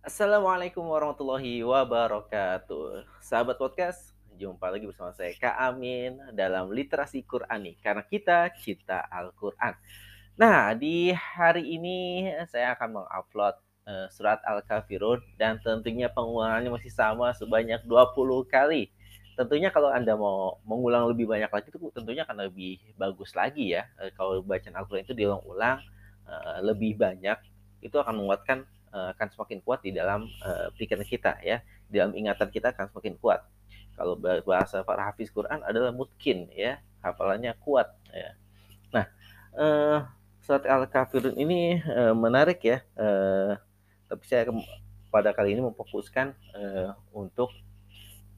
Assalamualaikum warahmatullahi wabarakatuh. Sahabat podcast, jumpa lagi bersama saya Kak Amin dalam literasi Qurani karena kita cinta Al-Qur'an. Nah, di hari ini saya akan mengupload uh, surat Al-Kafirun dan tentunya pengulangannya masih sama sebanyak 20 kali. Tentunya kalau Anda mau mengulang lebih banyak lagi itu tentunya akan lebih bagus lagi ya. Uh, kalau bacaan Al-Qur'an itu diulang-ulang uh, lebih banyak itu akan menguatkan uh, akan semakin kuat di dalam uh, pikiran kita ya. Di dalam ingatan kita akan semakin kuat. Kalau bahasa para hafiz Quran adalah mungkin ya. Hafalannya kuat ya. Nah uh, surat al-kafirun ini uh, menarik ya. Uh, tapi saya pada kali ini memfokuskan uh, untuk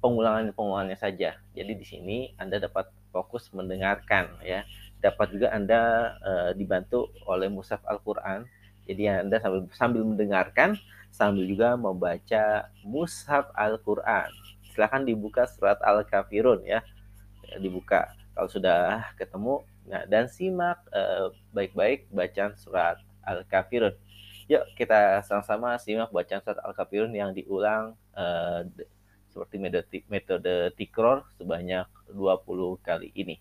pengulangan-pengulangannya saja. Jadi di sini Anda dapat fokus mendengarkan ya. Dapat juga Anda uh, dibantu oleh Musaf Al-Qur'an jadi Anda sambil, sambil mendengarkan, sambil juga membaca Mushaf Al-Quran. Silahkan dibuka surat Al-Kafirun ya. Dibuka kalau sudah ketemu. Nah, dan simak eh, baik-baik uh, bacaan surat Al-Kafirun. Yuk kita sama-sama simak bacaan surat Al-Kafirun yang diulang uh, seperti metode, metode tikror sebanyak 20 kali ini.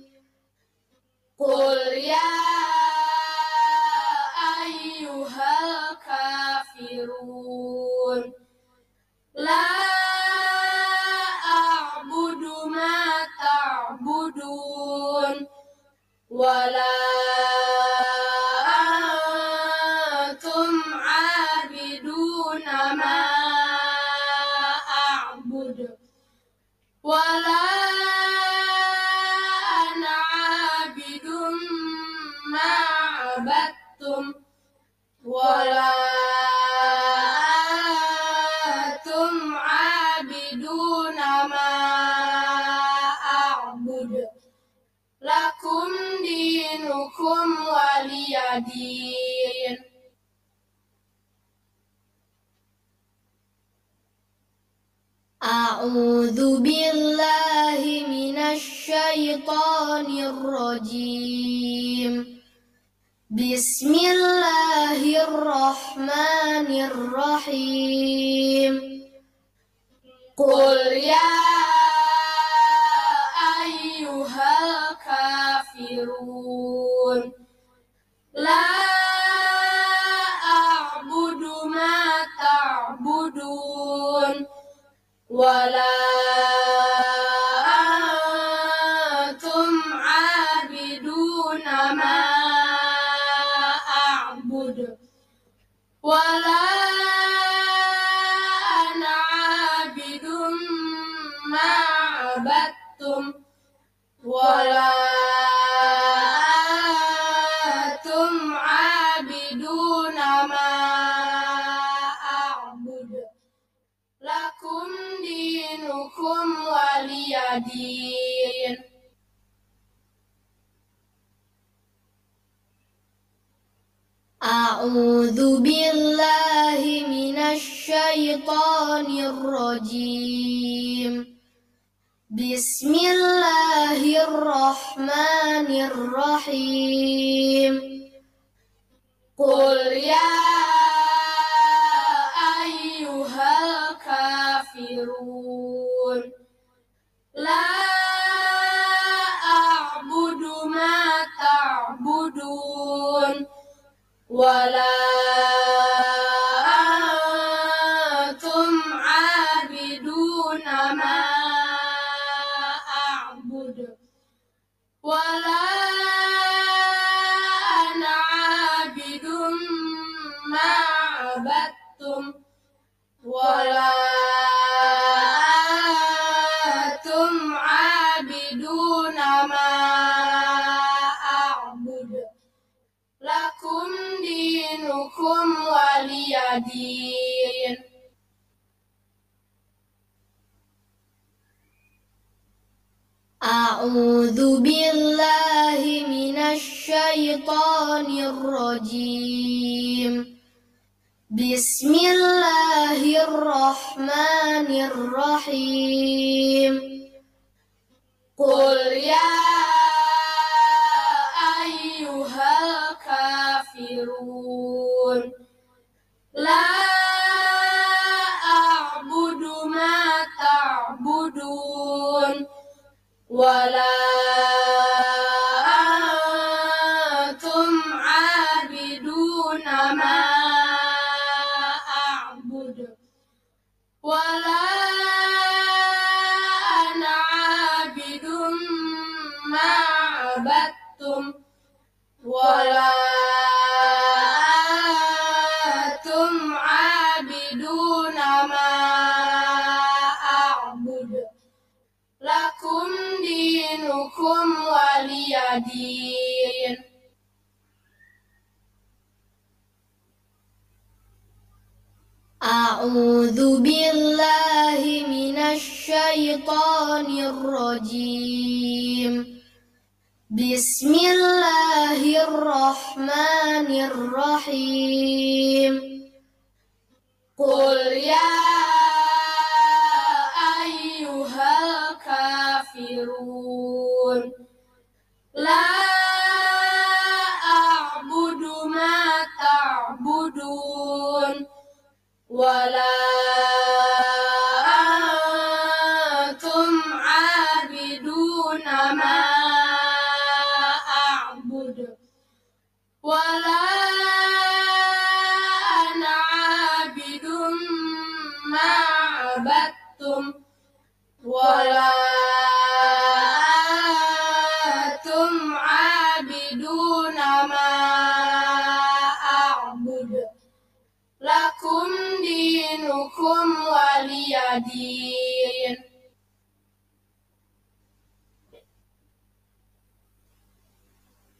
أعوذ بالله من الشيطان الرجيم. بسم الله الرحمن الرحيم. قل يا أيها الكافرون لا la wala Bismillahirrahmanirrahim. Bismillahirrahmanirrahim. Qul ya ayyuhal kafirun La a'budu ma ta'budun Wa دين أعوذ بالله من الشيطان الرجيم. بسم الله الرحمن الرحيم. قل يا أيها الكافرون. Love.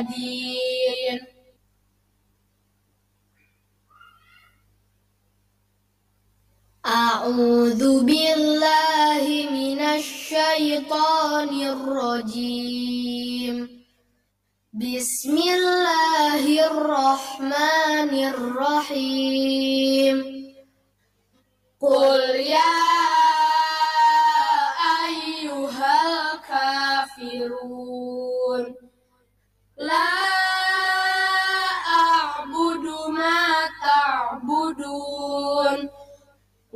دين أعوذ بالله من الشيطان الرجيم. بسم الله الرحمن الرحيم. قل يا أيها الكافرون. La a'budu ma ta'budun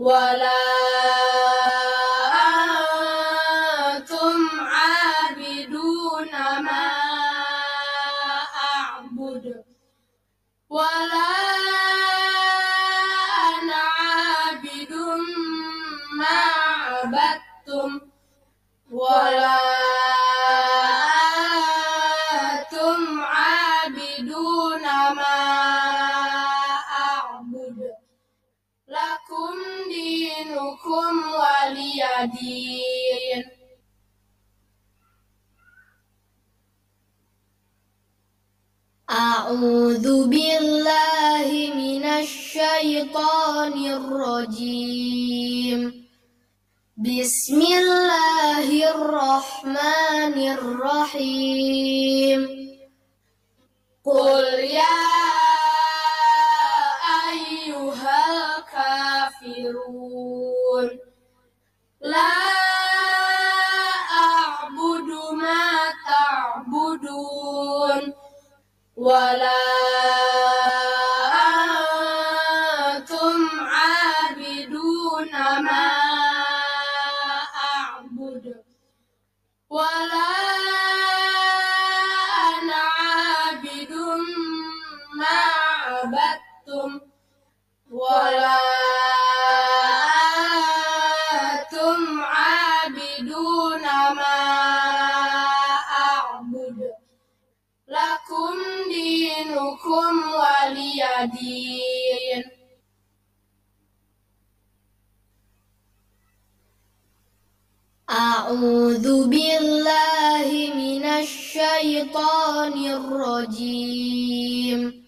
Wala antum abiduna ma a'budu Wala ana abidun ma abattum أعوذ بالله من الشيطان الرجيم. بسم الله الرحمن الرحيم. قل يا أيها الكافرون لا ولا دين أعوذ بالله من الشيطان الرجيم.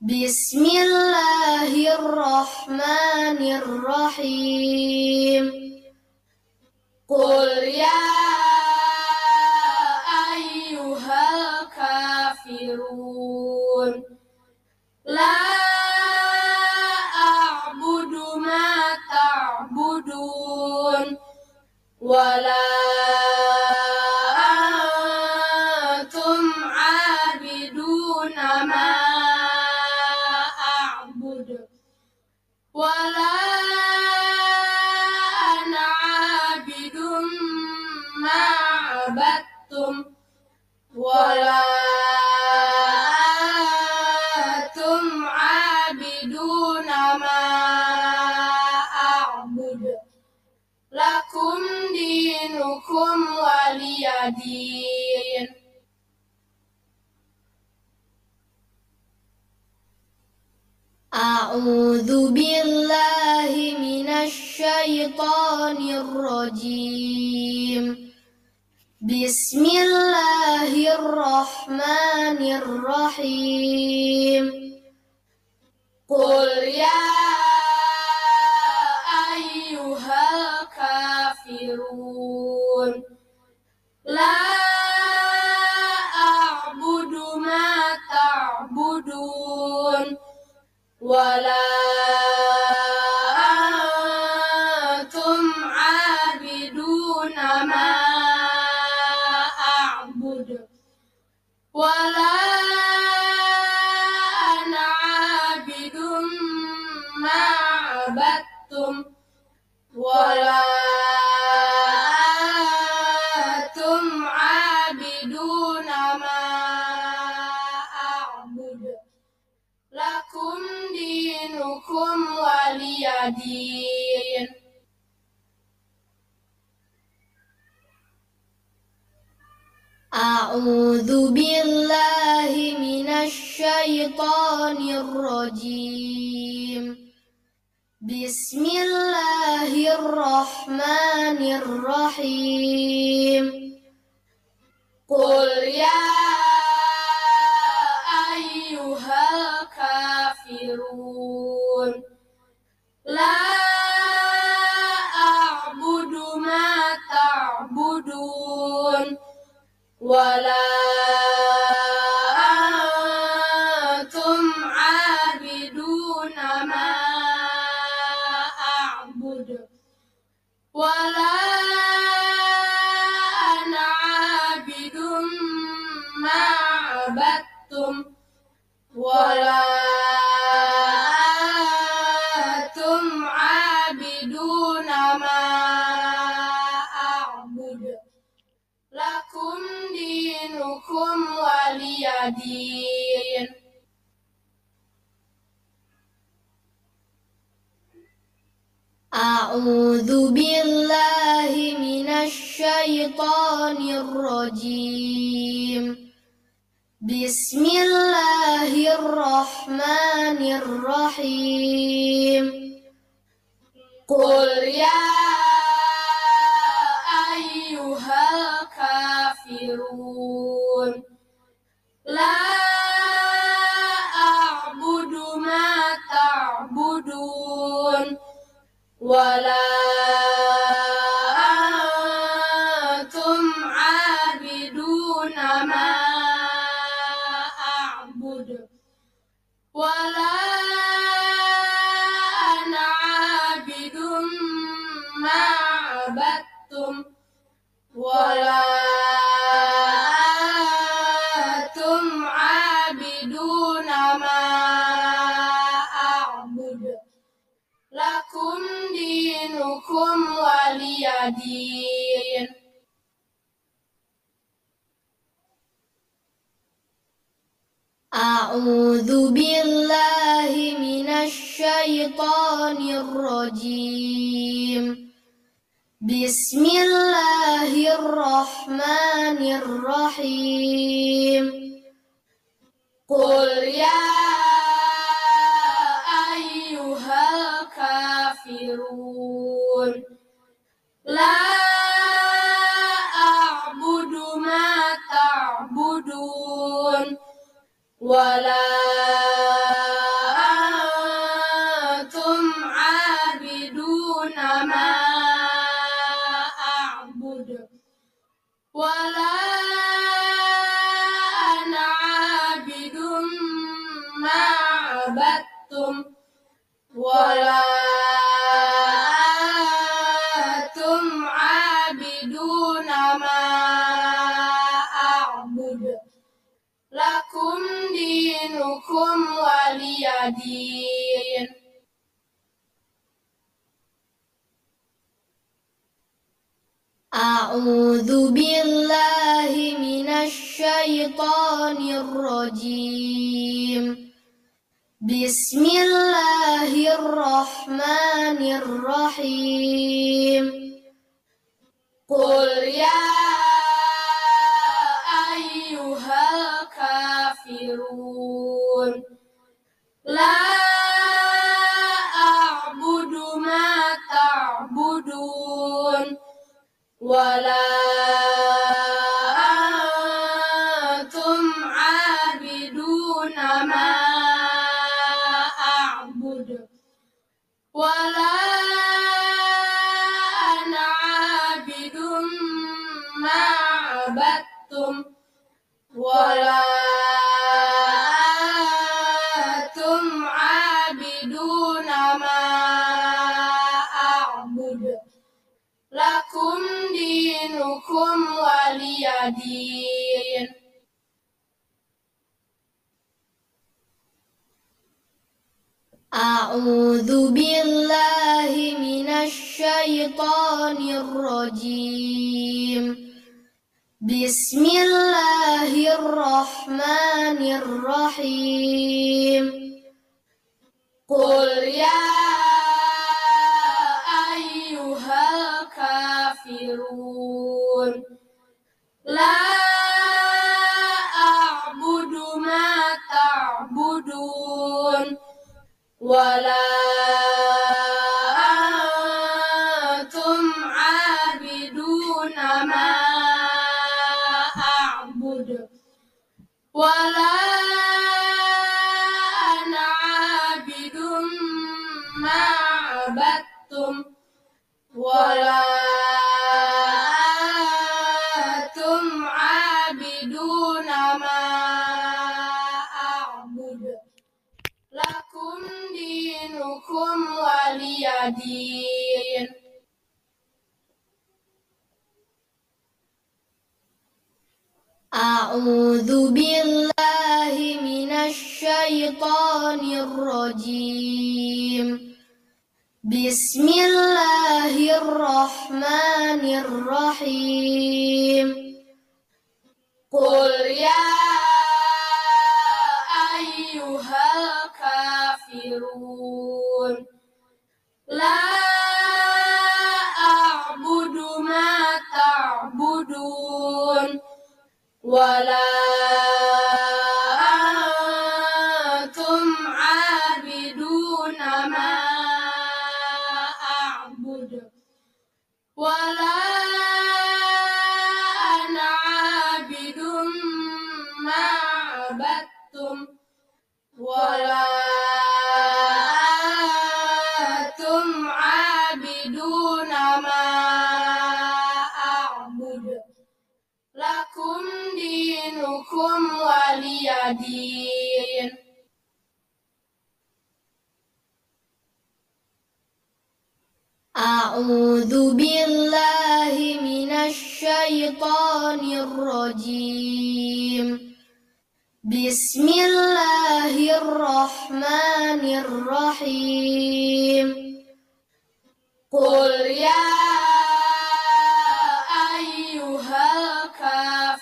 بسم الله الرحمن الرحيم. قل يا أيها الكافرون. لا أعبد ما تعبدون ولا أعوذ بالله من الشيطان الرجيم. بسم الله الرحمن الرحيم. قل يا أيها الكافرون لا la أعوذ بالله من الشيطان الرجيم. بسم الله الرحمن الرحيم. قل يا أيها الكافرون. دينكم ولي دين. أعوذ بالله من الشيطان الرجيم. بسم الله الرحمن الرحيم. قل يا أيها الكافرون. لا أعبد ما تعبدون ولا أعوذ بالله من الشيطان الرجيم. بسم الله الرحمن الرحيم. قل يا أيها الكافرون. La a'budu ma ta'budun. Wa la أعوذ بالله من الشيطان الرجيم. بسم الله الرحمن الرحيم. قل يا أيها الكافرون لا دين أعوذ بالله من الشيطان الرجيم. بسم الله الرحمن الرحيم. قل يا أيها الكافرون. La a'budu ma ta'budun. Wa la الشيطان الرجيم بسم الله الرحمن الرحيم قل يا أيها الكافرون لا أعبد ما تعبدون ولا دينكم ولي دين أعوذ بالله من الشيطان الرجيم. بسم الله الرحمن الرحيم. قل يا أيها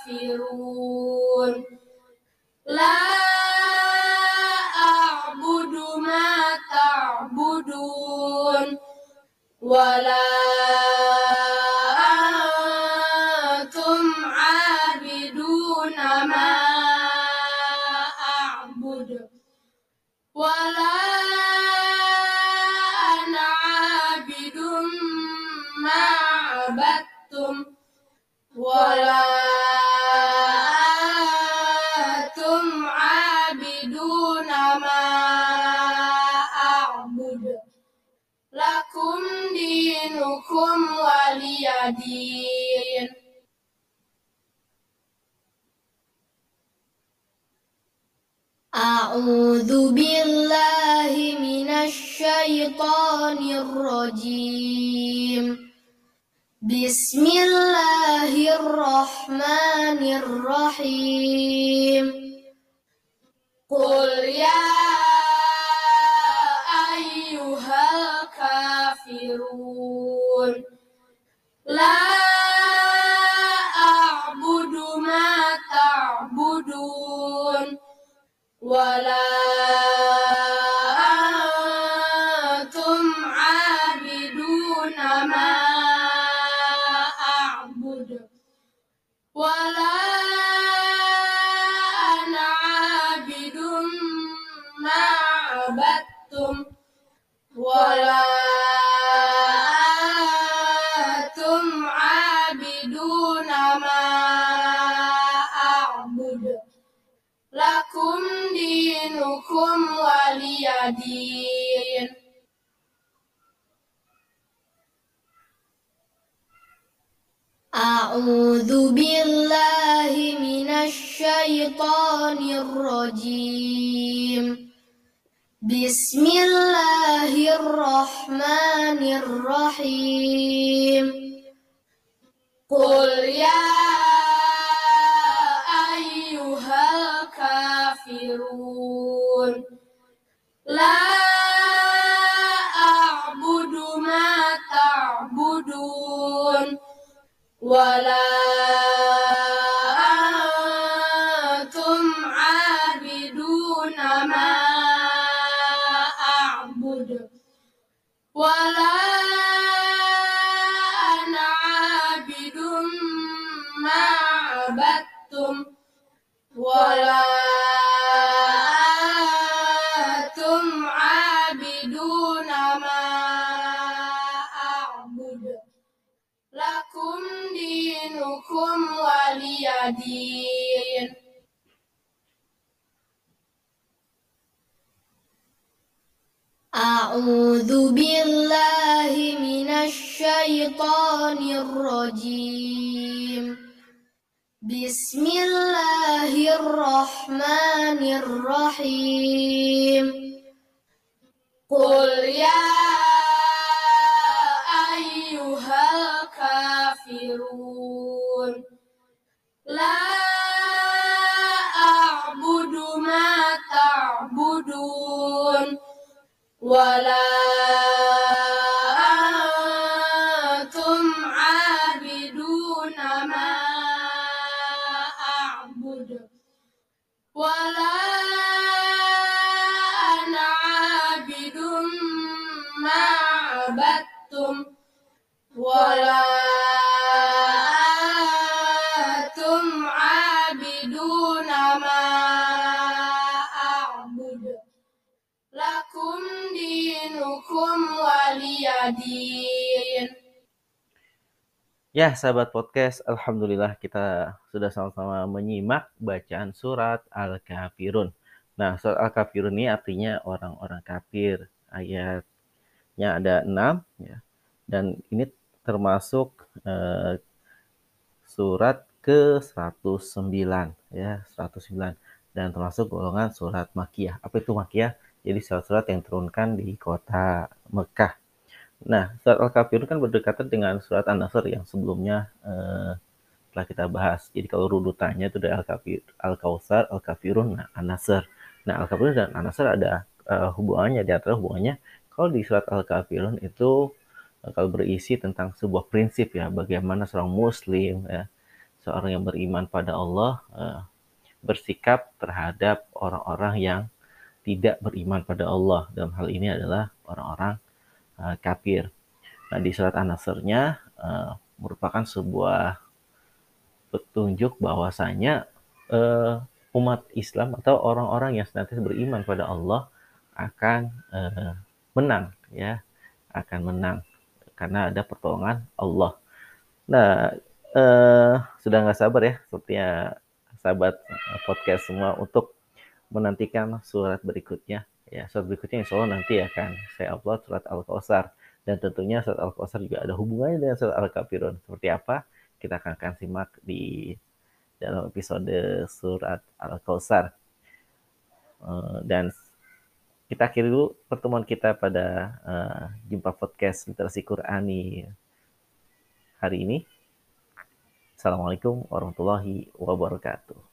الكافرون. La a'budu ma ta'budun wala antum abiduna ma a'budu wala دين أعوذ بالله من الشيطان الرجيم. بسم الله الرحمن الرحيم. قل يا أيها الكافرون. La a'budu ma ta'budun. Wa la أعوذ بالله من الشيطان الرجيم. بسم الله الرحمن الرحيم. قل يا أيها الكافرون لا la الرجيم بسم الله الرحمن الرحيم قل يا أيها الكافرون لا أعبد ما تعبدون ولا ولا أنتم عابدون ما أعبد لكم دينكم ولي دين Ya, sahabat podcast, alhamdulillah kita sudah sama-sama menyimak bacaan surat Al-Kafirun. Nah, surat Al-Kafirun ini artinya orang-orang kafir. Ayatnya ada enam, ya. Dan ini termasuk eh, surat ke-109, ya, 109. Dan termasuk golongan surat Makiyah. Apa itu Makiyah? Jadi surat-surat yang turunkan di kota Mekah. Nah, surat Al-Kafirun kan berdekatan dengan surat An-Nasr yang sebelumnya eh, telah kita bahas. Jadi kalau runutannya itu dari Al-Kafir, Al-Kautsar, Al-Kafirun, nah An-Nasr. Nah, Al-Kafirun dan An-Nasr ada eh, hubungannya di antara hubungannya kalau di surat Al-Kafirun itu eh, kalau berisi tentang sebuah prinsip ya, bagaimana seorang muslim ya, seorang yang beriman pada Allah eh, bersikap terhadap orang-orang yang tidak beriman pada Allah. Dalam hal ini adalah orang-orang uh, kafir. Nah, di surat An-Nasrnya uh, merupakan sebuah petunjuk bahwasanya uh, umat Islam atau orang-orang yang senantiasa beriman pada Allah akan uh, menang ya akan menang karena ada pertolongan Allah. Nah, uh, sudah nggak sabar ya, sepertinya sahabat podcast semua untuk menantikan surat berikutnya. Ya, surat berikutnya insya Allah nanti akan saya upload surat Al-Kausar. Dan tentunya surat Al-Kausar juga ada hubungannya dengan surat Al-Kafirun. Seperti apa? Kita akan, akan simak di dalam episode surat Al-Kausar. Uh, dan kita akhiri dulu pertemuan kita pada uh, jumpa podcast literasi Qurani hari ini. Assalamualaikum warahmatullahi wabarakatuh.